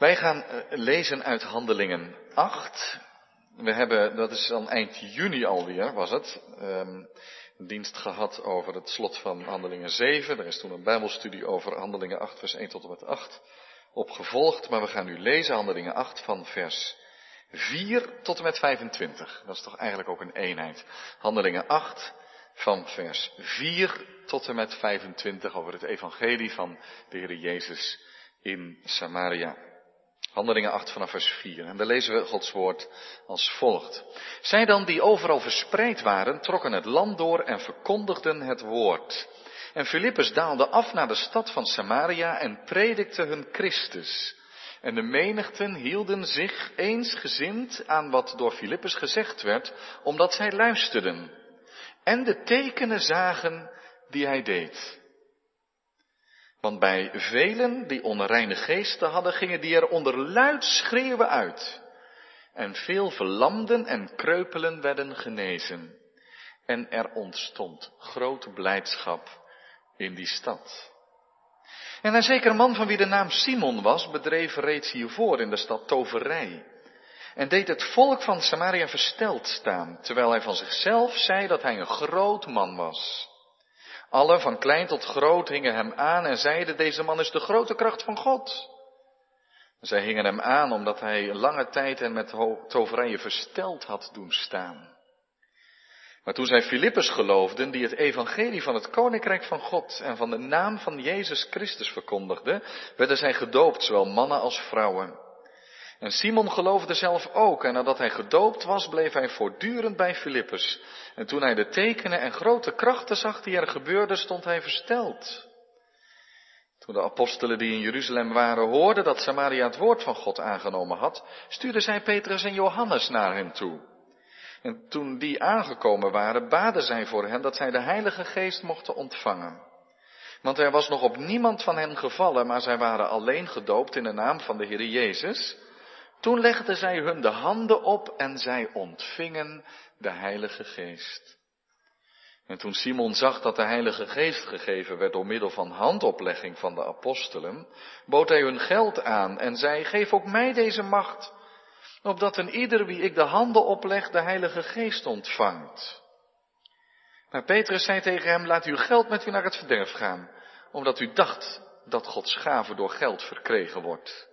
Wij gaan eh, lezen uit Handelingen 8. We hebben, dat is dan eind juni alweer, was het, een dienst gehad over het slot van Handelingen 7. Er is toen een bijbelstudie over Handelingen 8, vers 1 tot en met 8 opgevolgd. Maar we gaan nu lezen Handelingen 8 van vers 4 tot en met 25. Dat is toch eigenlijk ook een eenheid. Handelingen 8 van vers 4 tot en met 25 over het evangelie van de Heer Jezus in Samaria. Handelingen 8 vanaf vers 4. En daar lezen we Gods woord als volgt. Zij dan die overal verspreid waren, trokken het land door en verkondigden het woord. En Filippus daalde af naar de stad van Samaria en predikte hun Christus. En de menigten hielden zich eensgezind aan wat door Filippus gezegd werd, omdat zij luisterden. En de tekenen zagen die hij deed. Want bij velen die onreine geesten hadden, gingen die er onder luid schreeuwen uit. En veel verlamden en kreupelen werden genezen. En er ontstond grote blijdschap in die stad. En een zeker man van wie de naam Simon was, bedreef reeds hiervoor in de stad toverij. En deed het volk van Samaria versteld staan, terwijl hij van zichzelf zei dat hij een groot man was. Alle, van klein tot groot, hingen hem aan en zeiden, deze man is de grote kracht van God. Zij hingen hem aan omdat hij lange tijd hen met toverijen versteld had doen staan. Maar toen zij Filippus geloofden, die het evangelie van het koninkrijk van God en van de naam van Jezus Christus verkondigden, werden zij gedoopt, zowel mannen als vrouwen. En Simon geloofde zelf ook, en nadat hij gedoopt was, bleef hij voortdurend bij Filippus. En toen hij de tekenen en grote krachten zag die er gebeurden, stond hij versteld. Toen de apostelen die in Jeruzalem waren hoorden dat Samaria het woord van God aangenomen had, stuurden zij Petrus en Johannes naar hen toe. En toen die aangekomen waren, baden zij voor hen dat zij de Heilige Geest mochten ontvangen. Want er was nog op niemand van hen gevallen, maar zij waren alleen gedoopt in de naam van de Heer Jezus. Toen legden zij hun de handen op en zij ontvingen de Heilige Geest. En toen Simon zag dat de Heilige Geest gegeven werd door middel van handoplegging van de apostelen, bood hij hun geld aan en zei, geef ook mij deze macht, opdat een ieder wie ik de handen opleg de Heilige Geest ontvangt. Maar Petrus zei tegen hem, laat uw geld met u naar het verderf gaan, omdat u dacht dat Gods gave door geld verkregen wordt.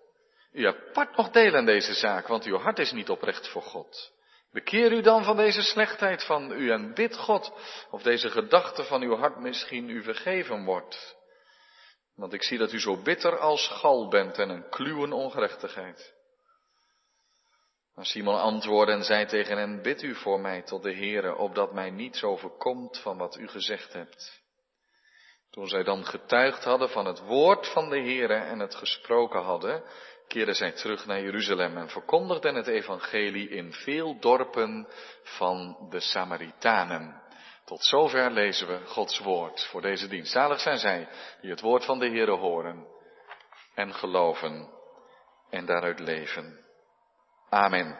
U apart nog deel aan deze zaak, want uw hart is niet oprecht voor God. Bekeer u dan van deze slechtheid van u en bid God of deze gedachte van uw hart misschien u vergeven wordt. Want ik zie dat u zo bitter als gal bent en een kluwen ongerechtigheid. Maar Simon antwoordde en zei tegen hen, bid u voor mij tot de Heere, opdat mij niets overkomt van wat u gezegd hebt. Toen zij dan getuigd hadden van het woord van de Heere en het gesproken hadden, keerden zij terug naar Jeruzalem en verkondigden het evangelie in veel dorpen van de Samaritanen. Tot zover lezen we Gods woord voor deze dienst. Zalig zijn zij die het woord van de Heere horen en geloven en daaruit leven. Amen.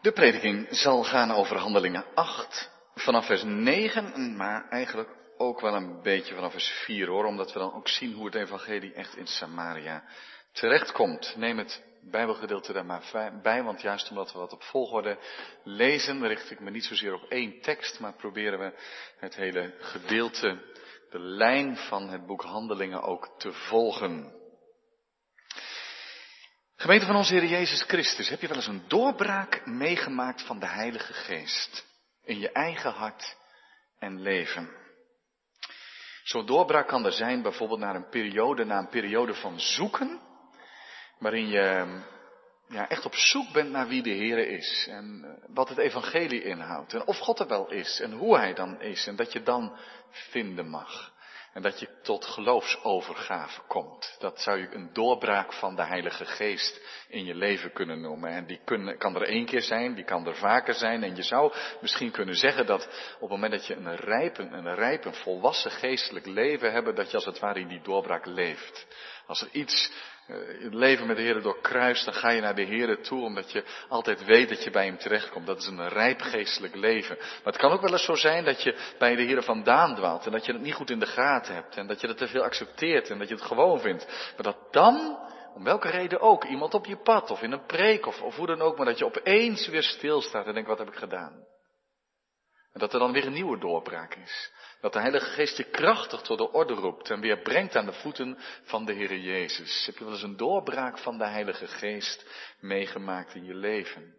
De prediking zal gaan over handelingen 8 vanaf vers 9, maar eigenlijk ook wel een beetje vanaf vers 4 hoor, omdat we dan ook zien hoe het evangelie echt in Samaria terechtkomt. Neem het Bijbelgedeelte daar maar bij, want juist omdat we wat op volgorde lezen, richt ik me niet zozeer op één tekst, maar proberen we het hele gedeelte, de lijn van het boek Handelingen ook te volgen. Gemeente van onze Heer Jezus Christus, heb je wel eens een doorbraak meegemaakt van de Heilige Geest in je eigen hart en leven? Zo'n doorbraak kan er zijn bijvoorbeeld naar een periode, na een periode van zoeken, waarin je ja, echt op zoek bent naar wie de Heer is en eh, wat het evangelie inhoudt en of God er wel is en hoe Hij dan is en dat je dan vinden mag. En dat je tot geloofsovergave komt. Dat zou je een doorbraak van de Heilige Geest in je leven kunnen noemen. En die kan er één keer zijn, die kan er vaker zijn. En je zou misschien kunnen zeggen dat op het moment dat je een rijp, een rijp, een volwassen geestelijk leven hebt, dat je als het ware in die doorbraak leeft. Als er iets uh, het leven met de Heer doorkruist, dan ga je naar de Heer toe, omdat je altijd weet dat je bij Hem terechtkomt. Dat is een rijp geestelijk leven. Maar het kan ook wel eens zo zijn dat je bij de Heer vandaan dwaalt en dat je het niet goed in de gaten hebt en dat je het te veel accepteert en dat je het gewoon vindt. Maar dat dan, om welke reden ook, iemand op je pad of in een preek of, of hoe dan ook, maar dat je opeens weer stilstaat en denkt, wat heb ik gedaan? En dat er dan weer een nieuwe doorbraak is. Dat de Heilige Geest je krachtig tot de orde roept en weer brengt aan de voeten van de Heer Jezus. Heb je wel eens een doorbraak van de Heilige Geest meegemaakt in je leven?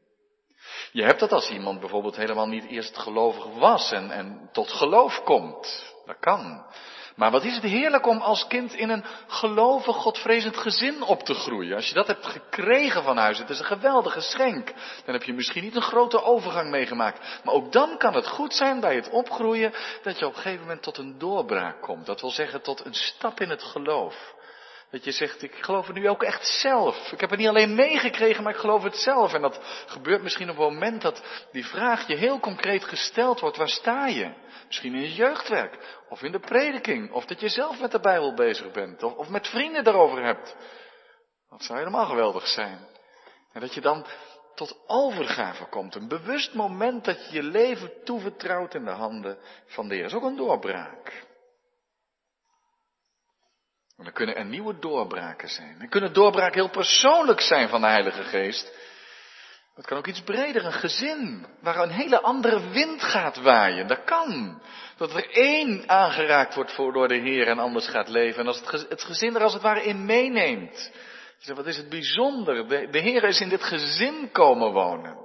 Je hebt dat als iemand bijvoorbeeld helemaal niet eerst gelovig was en, en tot geloof komt. Dat kan. Maar wat is het heerlijk om als kind in een gelovig, godvrezend gezin op te groeien. Als je dat hebt gekregen van huis, het is een geweldig geschenk. Dan heb je misschien niet een grote overgang meegemaakt. Maar ook dan kan het goed zijn bij het opgroeien dat je op een gegeven moment tot een doorbraak komt. Dat wil zeggen tot een stap in het geloof. Dat je zegt, ik geloof het nu ook echt zelf. Ik heb het niet alleen meegekregen, maar ik geloof het zelf. En dat gebeurt misschien op het moment dat die vraag je heel concreet gesteld wordt. Waar sta je? Misschien in je jeugdwerk, of in de prediking, of dat je zelf met de Bijbel bezig bent, of, met vrienden daarover hebt. Dat zou helemaal geweldig zijn. En dat je dan tot overgave komt. Een bewust moment dat je je leven toevertrouwt in de handen van de Heer. Dat is ook een doorbraak. En dan kunnen er nieuwe doorbraken zijn. Dan kunnen doorbraken heel persoonlijk zijn van de Heilige Geest. Het kan ook iets breder, een gezin, waar een hele andere wind gaat waaien. Dat kan. Dat er één aangeraakt wordt door de Heer en anders gaat leven. En als het, het gezin er als het ware in meeneemt. Wat is het bijzonder. De, de Heer is in dit gezin komen wonen.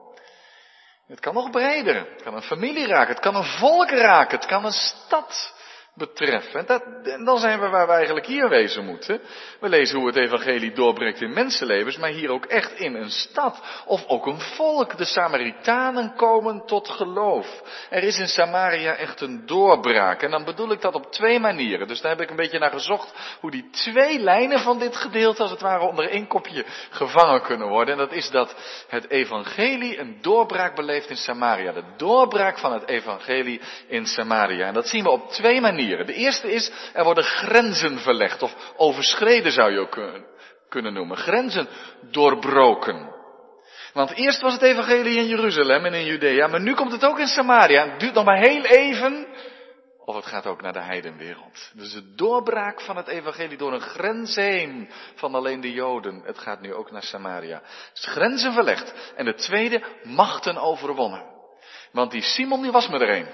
Het kan nog breder. Het kan een familie raken. Het kan een volk raken. Het kan een stad betreffen. En, dat, en dan zijn we waar we eigenlijk hier wezen moeten. We lezen hoe het evangelie doorbreekt in mensenlevens, maar hier ook echt in een stad. Of ook een volk. De Samaritanen komen tot geloof. Er is in Samaria echt een doorbraak. En dan bedoel ik dat op twee manieren. Dus daar heb ik een beetje naar gezocht hoe die twee lijnen van dit gedeelte als het ware onder één kopje gevangen kunnen worden. En dat is dat het evangelie een doorbraak beleeft in Samaria. De doorbraak van het evangelie in Samaria. En dat zien we op twee manieren. De eerste is, er worden grenzen verlegd, of overschreden zou je ook kunnen noemen. Grenzen doorbroken. Want eerst was het evangelie in Jeruzalem en in Judea, maar nu komt het ook in Samaria. Het duurt nog maar heel even, of het gaat ook naar de heidenwereld. Dus de doorbraak van het evangelie door een grens heen van alleen de Joden. Het gaat nu ook naar Samaria. Dus grenzen verlegd. En de tweede, machten overwonnen. Want die Simon die was me er.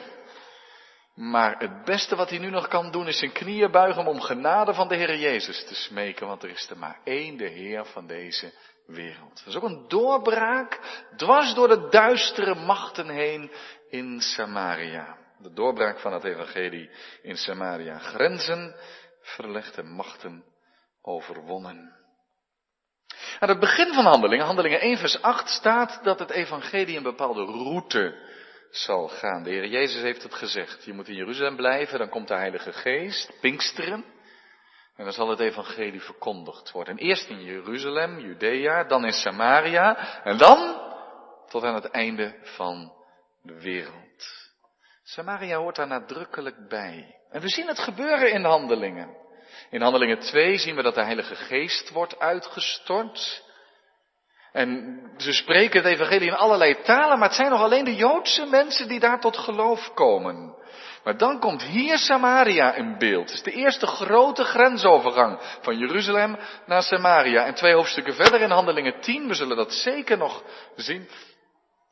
Maar het beste wat hij nu nog kan doen is zijn knieën buigen om genade van de Heer Jezus te smeken, want er is er maar één, de Heer van deze wereld. Dat is ook een doorbraak dwars door de duistere machten heen in Samaria. De doorbraak van het evangelie in Samaria. Grenzen verlegde machten overwonnen. Aan het begin van handelingen, handelingen 1 vers 8, staat dat het evangelie een bepaalde route zal gaan. De Heer Jezus heeft het gezegd. Je moet in Jeruzalem blijven, dan komt de Heilige Geest, Pinksteren. En dan zal het evangelie verkondigd worden. En eerst in Jeruzalem, Judea, dan in Samaria en dan tot aan het einde van de wereld. Samaria hoort daar nadrukkelijk bij. En we zien het gebeuren in handelingen. In handelingen 2 zien we dat de Heilige Geest wordt uitgestort. En ze spreken het evangelie in allerlei talen, maar het zijn nog alleen de Joodse mensen die daar tot geloof komen. Maar dan komt hier Samaria in beeld. Het is de eerste grote grensovergang van Jeruzalem naar Samaria. En twee hoofdstukken verder in Handelingen 10, we zullen dat zeker nog zien,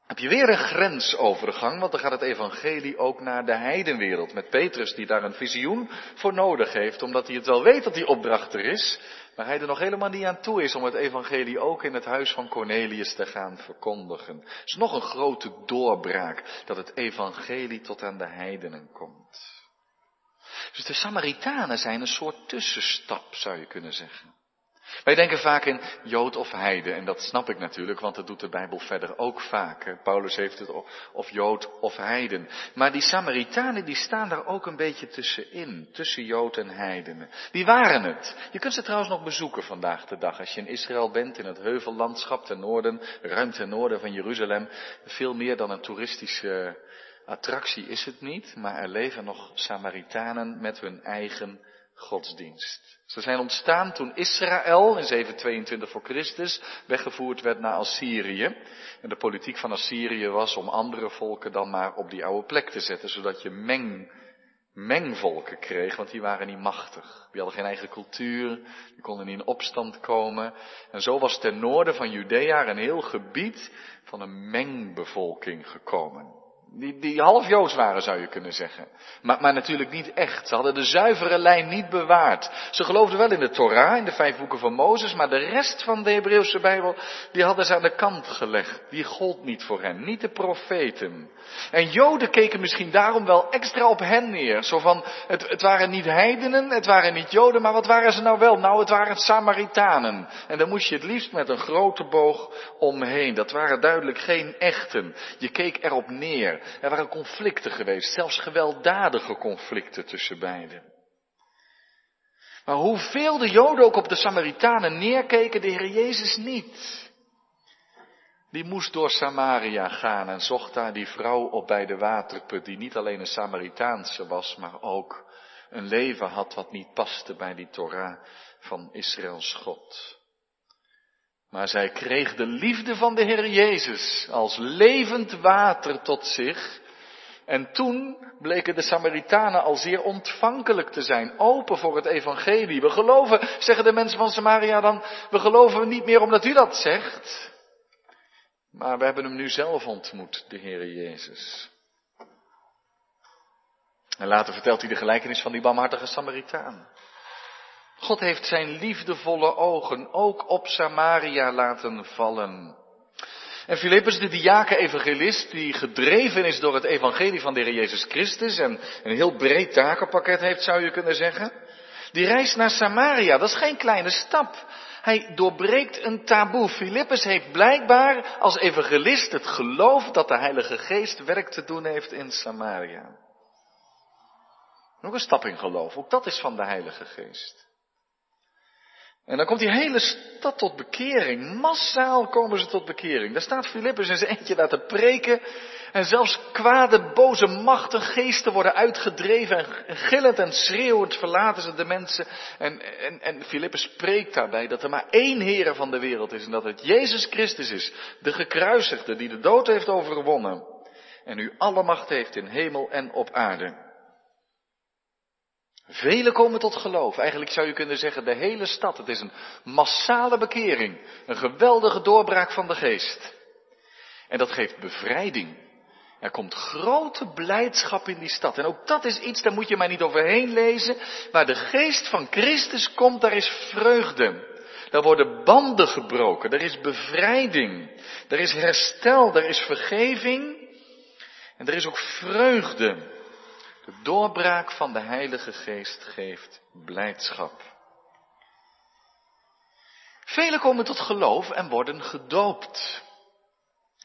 heb je weer een grensovergang, want dan gaat het evangelie ook naar de heidenwereld. Met Petrus die daar een visioen voor nodig heeft, omdat hij het wel weet dat die opdracht er is, maar hij er nog helemaal niet aan toe is om het evangelie ook in het huis van Cornelius te gaan verkondigen. Het is nog een grote doorbraak dat het evangelie tot aan de heidenen komt. Dus de Samaritanen zijn een soort tussenstap, zou je kunnen zeggen. Wij denken vaak in Jood of Heide, en dat snap ik natuurlijk, want dat doet de Bijbel verder ook vaak. Paulus heeft het of Jood of Heiden. Maar die Samaritanen, die staan daar ook een beetje tussenin, tussen Jood en Heidenen. Die waren het. Je kunt ze trouwens nog bezoeken vandaag de dag. Als je in Israël bent, in het heuvellandschap ten noorden, ruim ten noorden van Jeruzalem. Veel meer dan een toeristische attractie is het niet, maar er leven nog Samaritanen met hun eigen godsdienst. Ze zijn ontstaan toen Israël in 722 voor Christus weggevoerd werd naar Assyrië. En de politiek van Assyrië was om andere volken dan maar op die oude plek te zetten, zodat je meng, mengvolken kreeg, want die waren niet machtig. Die hadden geen eigen cultuur, die konden niet in opstand komen. En zo was ten noorden van Judea een heel gebied van een mengbevolking gekomen. Die, die half Joods waren, zou je kunnen zeggen. Maar, maar natuurlijk niet echt. Ze hadden de zuivere lijn niet bewaard. Ze geloofden wel in de Torah, in de vijf boeken van Mozes, maar de rest van de Hebreeuwse Bijbel, die hadden ze aan de kant gelegd. Die gold niet voor hen, niet de profeten. En Joden keken misschien daarom wel extra op hen neer. Zo van, het, het waren niet heidenen, het waren niet Joden, maar wat waren ze nou wel? Nou, het waren Samaritanen. En dan moest je het liefst met een grote boog omheen. Dat waren duidelijk geen echten. Je keek erop neer. Er waren conflicten geweest, zelfs gewelddadige conflicten tussen beiden. Maar hoeveel de Joden ook op de Samaritanen neerkeken, de Heer Jezus niet. Die moest door Samaria gaan en zocht daar die vrouw op bij de waterput, die niet alleen een Samaritaanse was, maar ook een leven had wat niet paste bij die Torah van Israëls God. Maar zij kreeg de liefde van de Heer Jezus als levend water tot zich. En toen bleken de Samaritanen al zeer ontvankelijk te zijn, open voor het evangelie. We geloven, zeggen de mensen van Samaria dan, we geloven niet meer omdat u dat zegt. Maar we hebben hem nu zelf ontmoet, de Heer Jezus. En later vertelt hij de gelijkenis van die barmhartige Samaritaan. God heeft zijn liefdevolle ogen ook op Samaria laten vallen. En Filippus, de diaken-evangelist, die gedreven is door het evangelie van de Heer Jezus Christus en een heel breed takenpakket heeft, zou je kunnen zeggen, die reist naar Samaria. Dat is geen kleine stap. Hij doorbreekt een taboe. Filippus heeft blijkbaar als evangelist het geloof dat de Heilige Geest werk te doen heeft in Samaria. Nog een stap in geloof. Ook dat is van de Heilige Geest. En dan komt die hele stad tot bekering. Massaal komen ze tot bekering. Daar staat Filippus in zijn eentje daar te preken. En zelfs kwade, boze machten, geesten worden uitgedreven. En gillend en schreeuwend verlaten ze de mensen. En, en, en Filippus spreekt daarbij dat er maar één Heer van de wereld is. En dat het Jezus Christus is. De gekruisigde die de dood heeft overwonnen. En nu alle macht heeft in hemel en op aarde. Velen komen tot geloof. Eigenlijk zou je kunnen zeggen de hele stad. Het is een massale bekering. Een geweldige doorbraak van de geest. En dat geeft bevrijding. Er komt grote blijdschap in die stad. En ook dat is iets, daar moet je maar niet overheen lezen. Waar de geest van Christus komt, daar is vreugde. Daar worden banden gebroken. Er is bevrijding. Er is herstel. Er is vergeving. En er is ook vreugde. De doorbraak van de Heilige Geest geeft blijdschap. Velen komen tot geloof en worden gedoopt.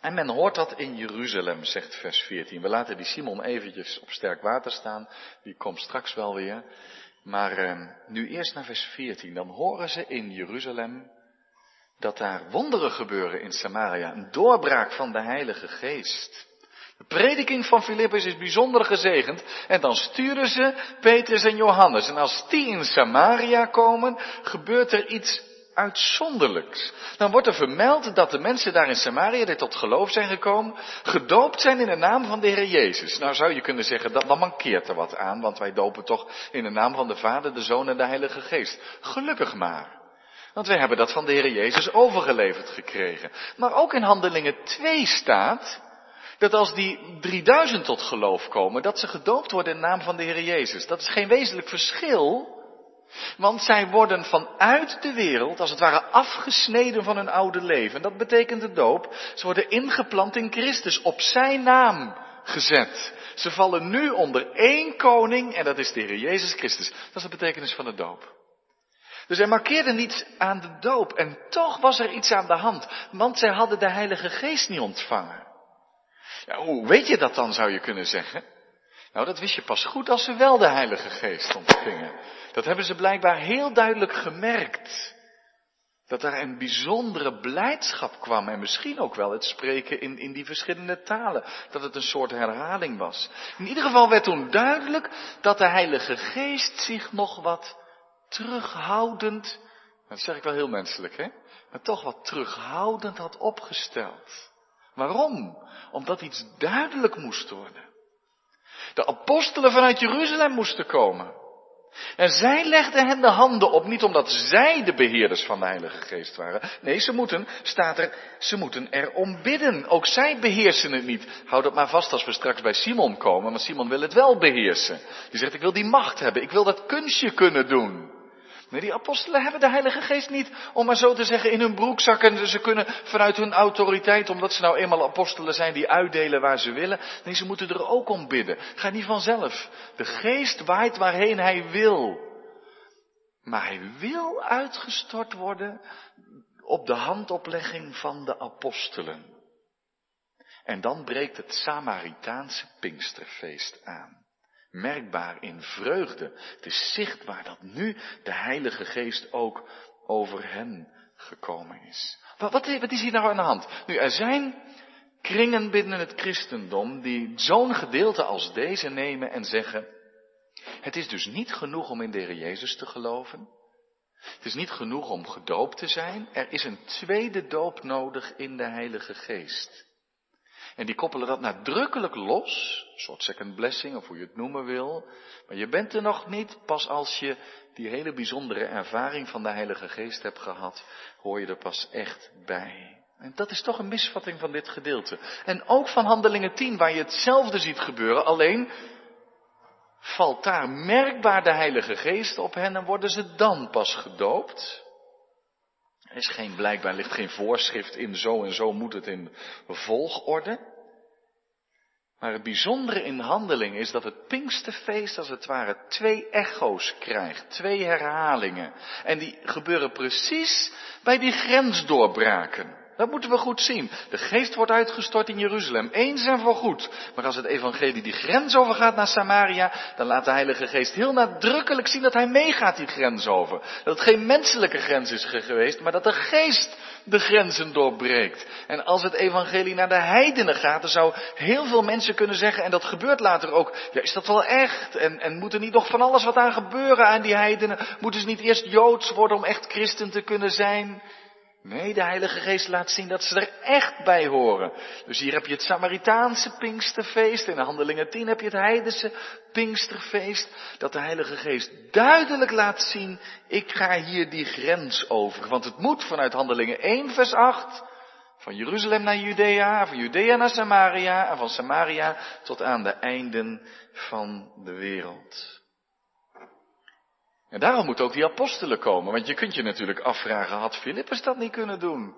En men hoort dat in Jeruzalem, zegt vers 14. We laten die Simon eventjes op sterk water staan, die komt straks wel weer. Maar eh, nu eerst naar vers 14. Dan horen ze in Jeruzalem dat daar wonderen gebeuren in Samaria. Een doorbraak van de Heilige Geest. De prediking van Filippus is bijzonder gezegend. En dan sturen ze Petrus en Johannes. En als die in Samaria komen, gebeurt er iets uitzonderlijks. Dan wordt er vermeld dat de mensen daar in Samaria, die tot geloof zijn gekomen, gedoopt zijn in de naam van de Heer Jezus. Nou zou je kunnen zeggen, dat, dan mankeert er wat aan, want wij dopen toch in de naam van de Vader, de Zoon en de Heilige Geest. Gelukkig maar. Want wij hebben dat van de Heer Jezus overgeleverd gekregen. Maar ook in Handelingen 2 staat, dat als die 3000 tot geloof komen, dat ze gedoopt worden in de naam van de Heer Jezus. Dat is geen wezenlijk verschil, want zij worden vanuit de wereld, als het ware, afgesneden van hun oude leven. Dat betekent de doop. Ze worden ingeplant in Christus, op zijn naam gezet. Ze vallen nu onder één koning en dat is de Heer Jezus Christus. Dat is de betekenis van de doop. Dus hij markeerde niets aan de doop en toch was er iets aan de hand, want zij hadden de Heilige Geest niet ontvangen. Ja, hoe weet je dat dan, zou je kunnen zeggen? Nou, dat wist je pas goed als ze wel de Heilige Geest ontvingen. Dat hebben ze blijkbaar heel duidelijk gemerkt. Dat er een bijzondere blijdschap kwam en misschien ook wel het spreken in, in die verschillende talen. Dat het een soort herhaling was. In ieder geval werd toen duidelijk dat de Heilige Geest zich nog wat terughoudend, dat zeg ik wel heel menselijk hè, maar toch wat terughoudend had opgesteld. Waarom? Omdat iets duidelijk moest worden. De apostelen vanuit Jeruzalem moesten komen. En zij legden hen de handen op, niet omdat zij de beheerders van de Heilige Geest waren. Nee, ze moeten, staat er, ze moeten erom bidden. Ook zij beheersen het niet. Houd het maar vast als we straks bij Simon komen, want Simon wil het wel beheersen. Die zegt, ik wil die macht hebben, ik wil dat kunstje kunnen doen. Nee, die apostelen hebben de Heilige Geest niet, om maar zo te zeggen, in hun broekzak. En ze kunnen vanuit hun autoriteit, omdat ze nou eenmaal apostelen zijn, die uitdelen waar ze willen. Nee, ze moeten er ook om bidden. Ga niet vanzelf. De Geest waait waarheen Hij wil. Maar Hij wil uitgestort worden op de handoplegging van de apostelen. En dan breekt het Samaritaanse Pinksterfeest aan merkbaar in vreugde. Het is zichtbaar dat nu de Heilige Geest ook over hen gekomen is. Wat, wat, is hier nou aan de hand? Nu, er zijn kringen binnen het christendom die zo'n gedeelte als deze nemen en zeggen, het is dus niet genoeg om in de Heer Jezus te geloven. Het is niet genoeg om gedoopt te zijn. Er is een tweede doop nodig in de Heilige Geest. En die koppelen dat nadrukkelijk los, een soort second blessing of hoe je het noemen wil. Maar je bent er nog niet, pas als je die hele bijzondere ervaring van de Heilige Geest hebt gehad, hoor je er pas echt bij. En dat is toch een misvatting van dit gedeelte. En ook van Handelingen 10, waar je hetzelfde ziet gebeuren, alleen valt daar merkbaar de Heilige Geest op hen en worden ze dan pas gedoopt. Er is geen, blijkbaar ligt geen voorschrift in zo en zo moet het in volgorde. Maar het bijzondere in handeling is dat het Pinksterfeest als het ware twee echo's krijgt, twee herhalingen. En die gebeuren precies bij die grensdoorbraken. Dat moeten we goed zien. De geest wordt uitgestort in Jeruzalem, eens en voor goed. Maar als het evangelie die grens overgaat naar Samaria, dan laat de Heilige Geest heel nadrukkelijk zien dat hij meegaat die grens over. Dat het geen menselijke grens is geweest, maar dat de geest de grenzen doorbreekt. En als het evangelie naar de heidenen gaat, dan zou heel veel mensen kunnen zeggen, en dat gebeurt later ook, ja is dat wel echt? En, en moet er niet nog van alles wat aan gebeuren aan die heidenen? Moeten ze niet eerst Joods worden om echt christen te kunnen zijn? Nee, de Heilige Geest laat zien dat ze er echt bij horen. Dus hier heb je het Samaritaanse Pinksterfeest. In de Handelingen 10 heb je het Heidense Pinksterfeest. Dat de Heilige Geest duidelijk laat zien, ik ga hier die grens over. Want het moet vanuit Handelingen 1 vers 8, van Jeruzalem naar Judea, van Judea naar Samaria en van Samaria tot aan de einden van de wereld. En daarom moeten ook die apostelen komen, want je kunt je natuurlijk afvragen, had Filippus dat niet kunnen doen?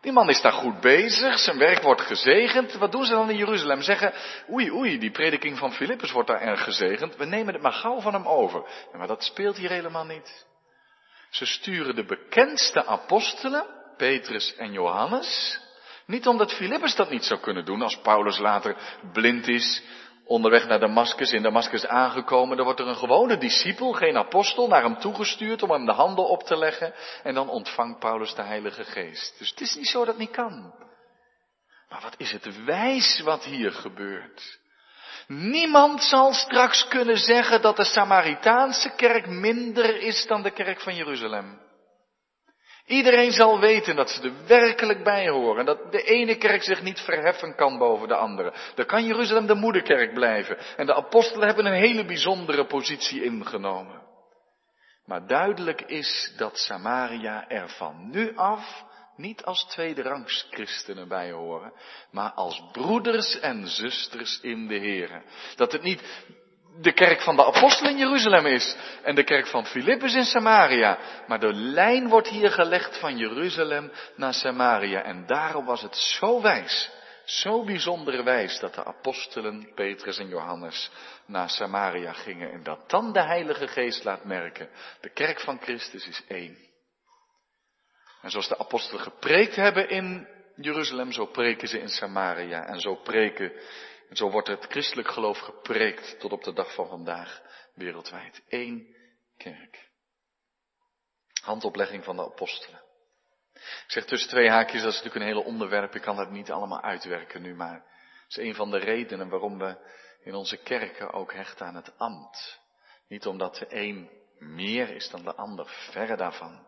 Die man is daar goed bezig, zijn werk wordt gezegend. Wat doen ze dan in Jeruzalem? Zeggen, oei, oei, die prediking van Filippus wordt daar erg gezegend. We nemen het maar gauw van hem over. Maar dat speelt hier helemaal niet. Ze sturen de bekendste apostelen, Petrus en Johannes, niet omdat Filippus dat niet zou kunnen doen, als Paulus later blind is onderweg naar Damascus, in Damascus aangekomen, dan wordt er een gewone discipel, geen apostel, naar hem toegestuurd om hem de handen op te leggen. En dan ontvangt Paulus de Heilige Geest. Dus het is niet zo dat het niet kan. Maar wat is het wijs wat hier gebeurt? Niemand zal straks kunnen zeggen dat de Samaritaanse kerk minder is dan de kerk van Jeruzalem. Iedereen zal weten dat ze er werkelijk bij horen. Dat de ene kerk zich niet verheffen kan boven de andere. Dan kan Jeruzalem de moederkerk blijven. En de apostelen hebben een hele bijzondere positie ingenomen. Maar duidelijk is dat Samaria er van nu af niet als tweederangs christenen bij horen, maar als broeders en zusters in de Here. Dat het niet de kerk van de apostelen in Jeruzalem is en de kerk van Filippus in Samaria. Maar de lijn wordt hier gelegd van Jeruzalem naar Samaria. En daarom was het zo wijs, zo bijzonder wijs dat de apostelen Petrus en Johannes naar Samaria gingen. En dat dan de Heilige Geest laat merken, de kerk van Christus is één. En zoals de apostelen gepreekt hebben in Jeruzalem, zo preken ze in Samaria. En zo preken en zo wordt het christelijk geloof gepreekt tot op de dag van vandaag wereldwijd. Eén kerk. Handoplegging van de apostelen. Ik zeg tussen twee haakjes, dat is natuurlijk een hele onderwerp. Ik kan dat niet allemaal uitwerken nu, maar het is een van de redenen waarom we in onze kerken ook hechten aan het ambt. Niet omdat we één meer is dan de ander, verre daarvan.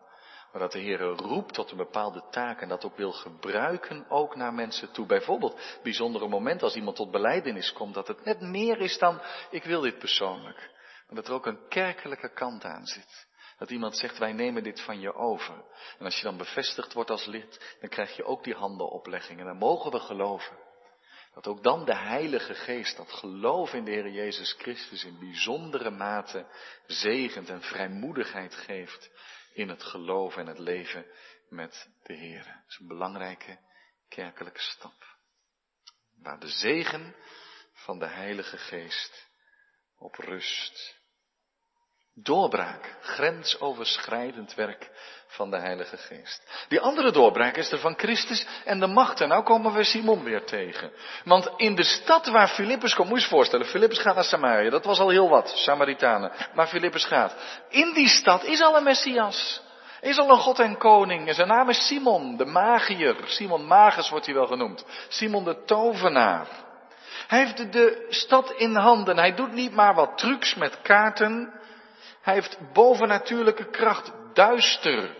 Maar dat de Heer roept tot een bepaalde taak en dat ook wil gebruiken ook naar mensen toe. Bijvoorbeeld, bijzondere moment als iemand tot beleidenis komt, dat het net meer is dan ik wil dit persoonlijk. Maar dat er ook een kerkelijke kant aan zit. Dat iemand zegt, wij nemen dit van je over. En als je dan bevestigd wordt als lid, dan krijg je ook die handenoplegging. En dan mogen we geloven. Dat ook dan de Heilige Geest, dat geloof in de Heer Jezus Christus in bijzondere mate zegent en vrijmoedigheid geeft in het geloof en het leven met de Heer. Dat is een belangrijke kerkelijke stap. Waar de zegen van de Heilige Geest op rust. Doorbraak, grensoverschrijdend werk van de Heilige Geest. Die andere doorbraak is er van Christus en de macht. En nou komen we Simon weer tegen. Want in de stad waar Filippus komt, moet je je voorstellen, Filippus gaat naar Samaria. Dat was al heel wat, Samaritanen. Maar Filippus gaat. In die stad is al een Messias. Is al een God en koning. En zijn naam is Simon, de magier. Simon Magus wordt hij wel genoemd. Simon de tovenaar. Hij heeft de stad in handen. Hij doet niet maar wat trucs met kaarten. Hij heeft bovennatuurlijke kracht, duister,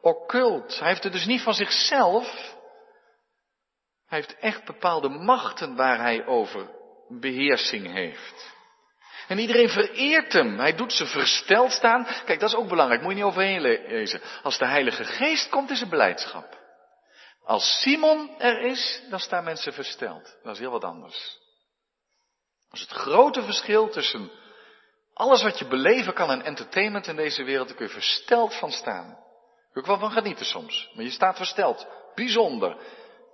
occult. Hij heeft het dus niet van zichzelf. Hij heeft echt bepaalde machten waar hij over beheersing heeft. En iedereen vereert hem. Hij doet ze versteld staan. Kijk, dat is ook belangrijk. Moet je niet overheen lezen. Als de Heilige Geest komt, is er beleidschap. Als Simon er is, dan staan mensen versteld. Dat is heel wat anders. Dat is het grote verschil tussen alles wat je beleven kan aan entertainment in deze wereld, daar kun je versteld van staan. Je ook wel van genieten soms. Maar je staat versteld. Bijzonder.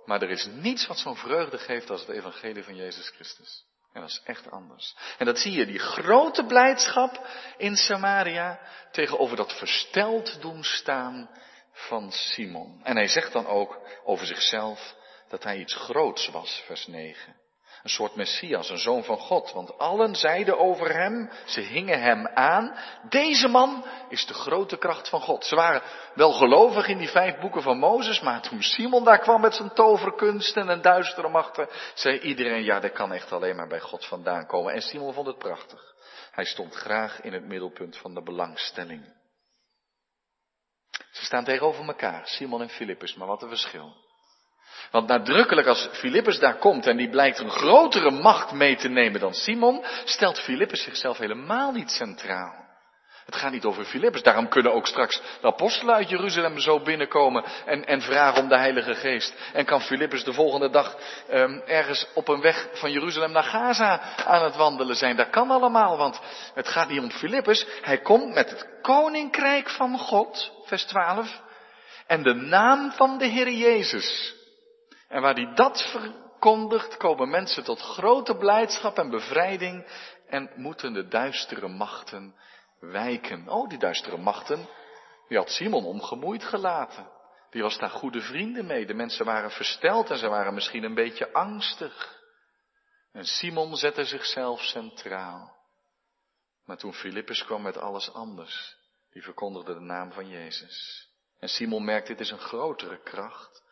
Maar er is niets wat zo'n vreugde geeft als het evangelie van Jezus Christus. En dat is echt anders. En dat zie je, die grote blijdschap in Samaria tegenover dat versteld doen staan van Simon. En hij zegt dan ook over zichzelf dat hij iets groots was, vers 9. Een soort Messias, een zoon van God. Want allen zeiden over hem, ze hingen hem aan. Deze man is de grote kracht van God. Ze waren wel gelovig in die vijf boeken van Mozes, maar toen Simon daar kwam met zijn toverkunsten en duistere machten, zei iedereen, ja, dat kan echt alleen maar bij God vandaan komen. En Simon vond het prachtig. Hij stond graag in het middelpunt van de belangstelling. Ze staan tegenover elkaar, Simon en Filippus, maar wat een verschil. Want nadrukkelijk als Filippus daar komt en die blijkt een grotere macht mee te nemen dan Simon, stelt Filippus zichzelf helemaal niet centraal. Het gaat niet over Filippus. Daarom kunnen ook straks de apostelen uit Jeruzalem zo binnenkomen en, en vragen om de Heilige Geest. En kan Filippus de volgende dag um, ergens op een weg van Jeruzalem naar Gaza aan het wandelen zijn. Dat kan allemaal, want het gaat niet om Filippus. Hij komt met het koninkrijk van God, vers 12. En de naam van de Heer Jezus. En waar hij dat verkondigt, komen mensen tot grote blijdschap en bevrijding en moeten de duistere machten wijken. Oh, die duistere machten, die had Simon ongemoeid gelaten. Die was daar goede vrienden mee. De mensen waren versteld en ze waren misschien een beetje angstig. En Simon zette zichzelf centraal. Maar toen Filippus kwam met alles anders, die verkondigde de naam van Jezus. En Simon merkt, dit is een grotere kracht.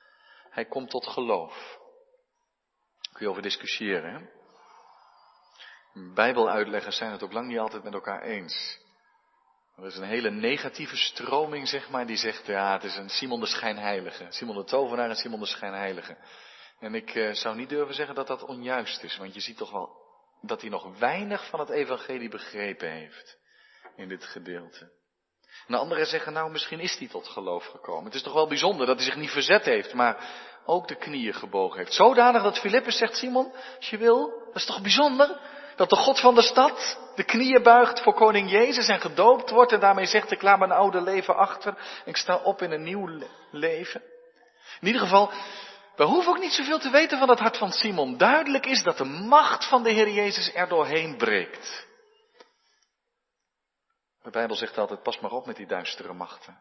Hij komt tot geloof. Kun je over discussiëren. Bijbeluitleggers zijn het ook lang niet altijd met elkaar eens. Er is een hele negatieve stroming, zeg maar, die zegt, ja, het is een Simon de Schijnheilige. Simon de Tovenaar en Simon de Schijnheilige. En ik eh, zou niet durven zeggen dat dat onjuist is, want je ziet toch wel dat hij nog weinig van het evangelie begrepen heeft in dit gedeelte. En anderen zeggen, nou misschien is hij tot geloof gekomen. Het is toch wel bijzonder dat hij zich niet verzet heeft, maar ook de knieën gebogen heeft. Zodanig dat Filippus zegt, Simon, als je wil, dat is toch bijzonder? Dat de God van de stad de knieën buigt voor koning Jezus en gedoopt wordt en daarmee zegt, ik laat mijn oude leven achter, ik sta op in een nieuw leven. In ieder geval, we hoeven ook niet zoveel te weten van het hart van Simon. Duidelijk is dat de macht van de Heer Jezus er doorheen breekt. De Bijbel zegt altijd, pas maar op met die duistere machten.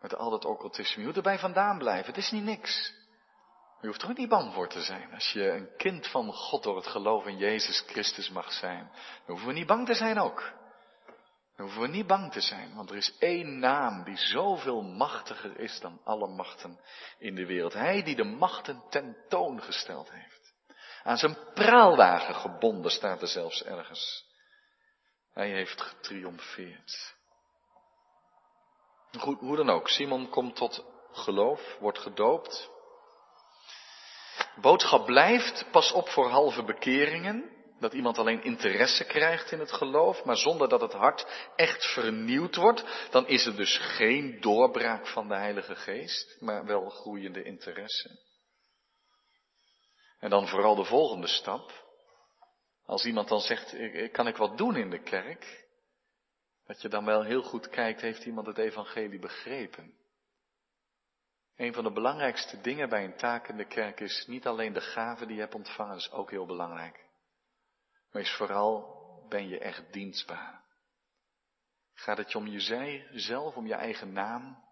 Met al dat occultisme. Je moet erbij vandaan blijven. Het is niet niks. Je hoeft er ook niet bang voor te zijn. Als je een kind van God door het geloof in Jezus Christus mag zijn. Dan hoeven we niet bang te zijn ook. Dan hoeven we niet bang te zijn. Want er is één naam die zoveel machtiger is dan alle machten in de wereld. Hij die de machten tentoongesteld heeft. Aan zijn praalwagen gebonden staat er zelfs ergens. Hij heeft getriomfeerd. Goed, hoe dan ook, Simon komt tot geloof, wordt gedoopt. Boodschap blijft, pas op voor halve bekeringen. Dat iemand alleen interesse krijgt in het geloof, maar zonder dat het hart echt vernieuwd wordt. Dan is er dus geen doorbraak van de Heilige Geest, maar wel groeiende interesse. En dan vooral de volgende stap. Als iemand dan zegt, kan ik wat doen in de kerk? Dat je dan wel heel goed kijkt, heeft iemand het evangelie begrepen? Een van de belangrijkste dingen bij een taak in de kerk is niet alleen de gave die je hebt ontvangen, is ook heel belangrijk. Maar is vooral, ben je echt dienstbaar? Gaat het je om jezelf, om je eigen naam?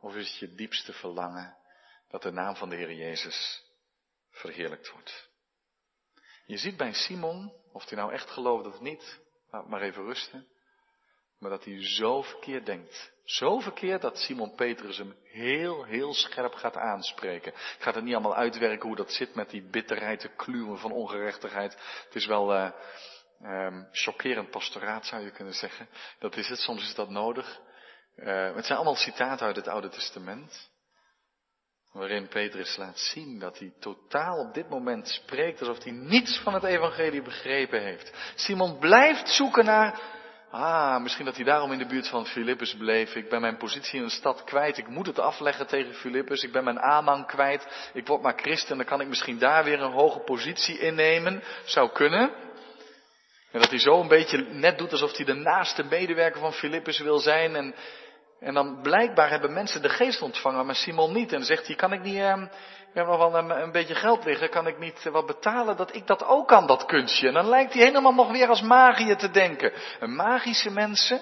Of is het je diepste verlangen dat de naam van de Heer Jezus verheerlijkt wordt? Je ziet bij Simon, of hij nou echt gelooft of niet, laat maar even rusten. Maar dat hij zo verkeerd denkt. Zo verkeerd dat Simon Petrus hem heel, heel scherp gaat aanspreken. Ik ga het niet allemaal uitwerken hoe dat zit met die bitterheid, de kluwen van ongerechtigheid. Het is wel uh, um, chockerend pastoraat zou je kunnen zeggen. Dat is het, soms is dat nodig. Uh, het zijn allemaal citaten uit het Oude Testament. Waarin Petrus laat zien dat hij totaal op dit moment spreekt alsof hij niets van het evangelie begrepen heeft. Simon blijft zoeken naar Ah, misschien dat hij daarom in de buurt van Filippus bleef. Ik ben mijn positie in de stad kwijt. Ik moet het afleggen tegen Filippus. Ik ben mijn aanhang kwijt. Ik word maar christen. Dan kan ik misschien daar weer een hoge positie innemen. Zou kunnen. En dat hij zo een beetje net doet alsof hij de naaste medewerker van Filippus wil zijn. En, en dan blijkbaar hebben mensen de geest ontvangen, maar Simon niet. En zegt hij, kan ik niet, eh, ik heb nog wel een, een, beetje geld liggen, kan ik niet wat betalen dat ik dat ook kan, dat kunstje? En dan lijkt hij helemaal nog weer als magiër te denken. En magische mensen,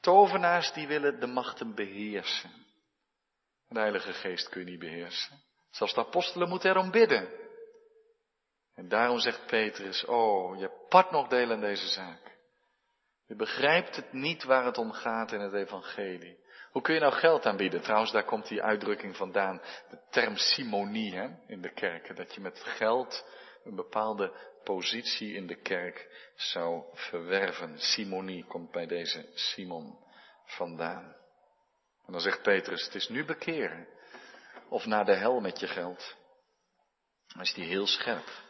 tovenaars, die willen de machten beheersen. De Heilige Geest kun je niet beheersen. Zelfs de apostelen moeten erom bidden. En daarom zegt Petrus, oh, je part nog deel in deze zaak. Je begrijpt het niet waar het om gaat in het evangelie. Hoe kun je nou geld aanbieden? Trouwens, daar komt die uitdrukking vandaan. De term simonie hè, in de kerken. Dat je met geld een bepaalde positie in de kerk zou verwerven. Simonie komt bij deze Simon vandaan. En dan zegt Petrus, het is nu bekeren. Of naar de hel met je geld. Dan is die heel scherp.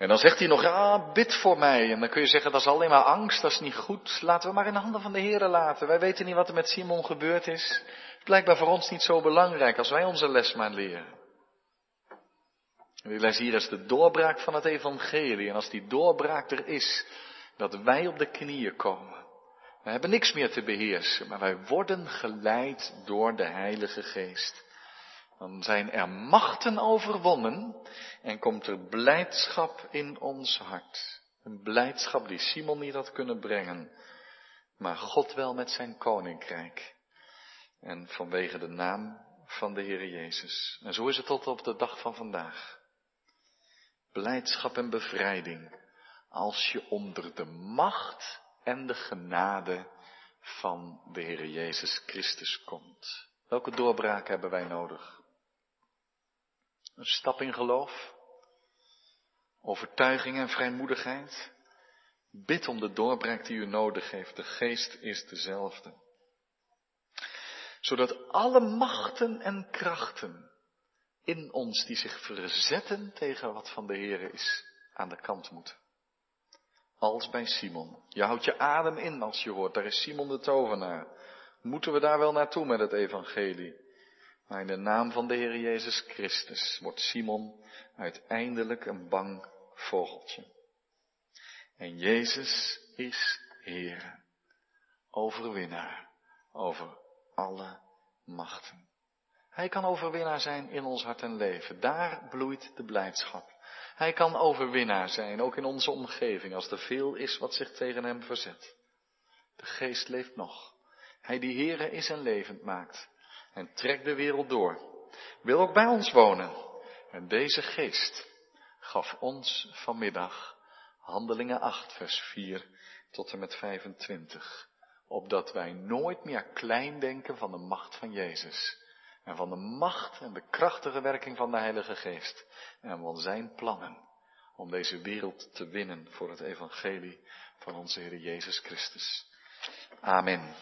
En dan zegt hij nog, ja, bid voor mij. En dan kun je zeggen, dat is alleen maar angst, dat is niet goed. Laten we maar in de handen van de Heer laten. Wij weten niet wat er met Simon gebeurd is. Blijkbaar voor ons niet zo belangrijk als wij onze les maar leren. En die les hier is de doorbraak van het evangelie. En als die doorbraak er is, dat wij op de knieën komen. We hebben niks meer te beheersen, maar wij worden geleid door de Heilige Geest. Dan zijn er machten overwonnen en komt er blijdschap in ons hart. Een blijdschap die Simon niet had kunnen brengen, maar God wel met zijn koninkrijk. En vanwege de naam van de Heer Jezus. En zo is het tot op de dag van vandaag. Blijdschap en bevrijding als je onder de macht en de genade van de Heer Jezus Christus komt. Welke doorbraak hebben wij nodig? Een stap in geloof, overtuiging en vrijmoedigheid. Bid om de doorbraak die u nodig heeft. De geest is dezelfde. Zodat alle machten en krachten in ons die zich verzetten tegen wat van de Heer is, aan de kant moeten. Als bij Simon. Je houdt je adem in als je hoort, daar is Simon de tovenaar. Moeten we daar wel naartoe met het evangelie? Maar in de naam van de Heer Jezus Christus wordt Simon uiteindelijk een bang vogeltje. En Jezus is Heer, overwinnaar over alle machten. Hij kan overwinnaar zijn in ons hart en leven. Daar bloeit de blijdschap. Hij kan overwinnaar zijn, ook in onze omgeving, als er veel is wat zich tegen hem verzet. De geest leeft nog. Hij die Heere is en levend maakt en trekt de wereld door. Wil ook bij ons wonen. En deze geest gaf ons vanmiddag Handelingen 8, vers 4 tot en met 25. Opdat wij nooit meer klein denken van de macht van Jezus. En van de macht en de krachtige werking van de Heilige Geest. En van zijn plannen om deze wereld te winnen voor het evangelie van onze Heer Jezus Christus. Amen.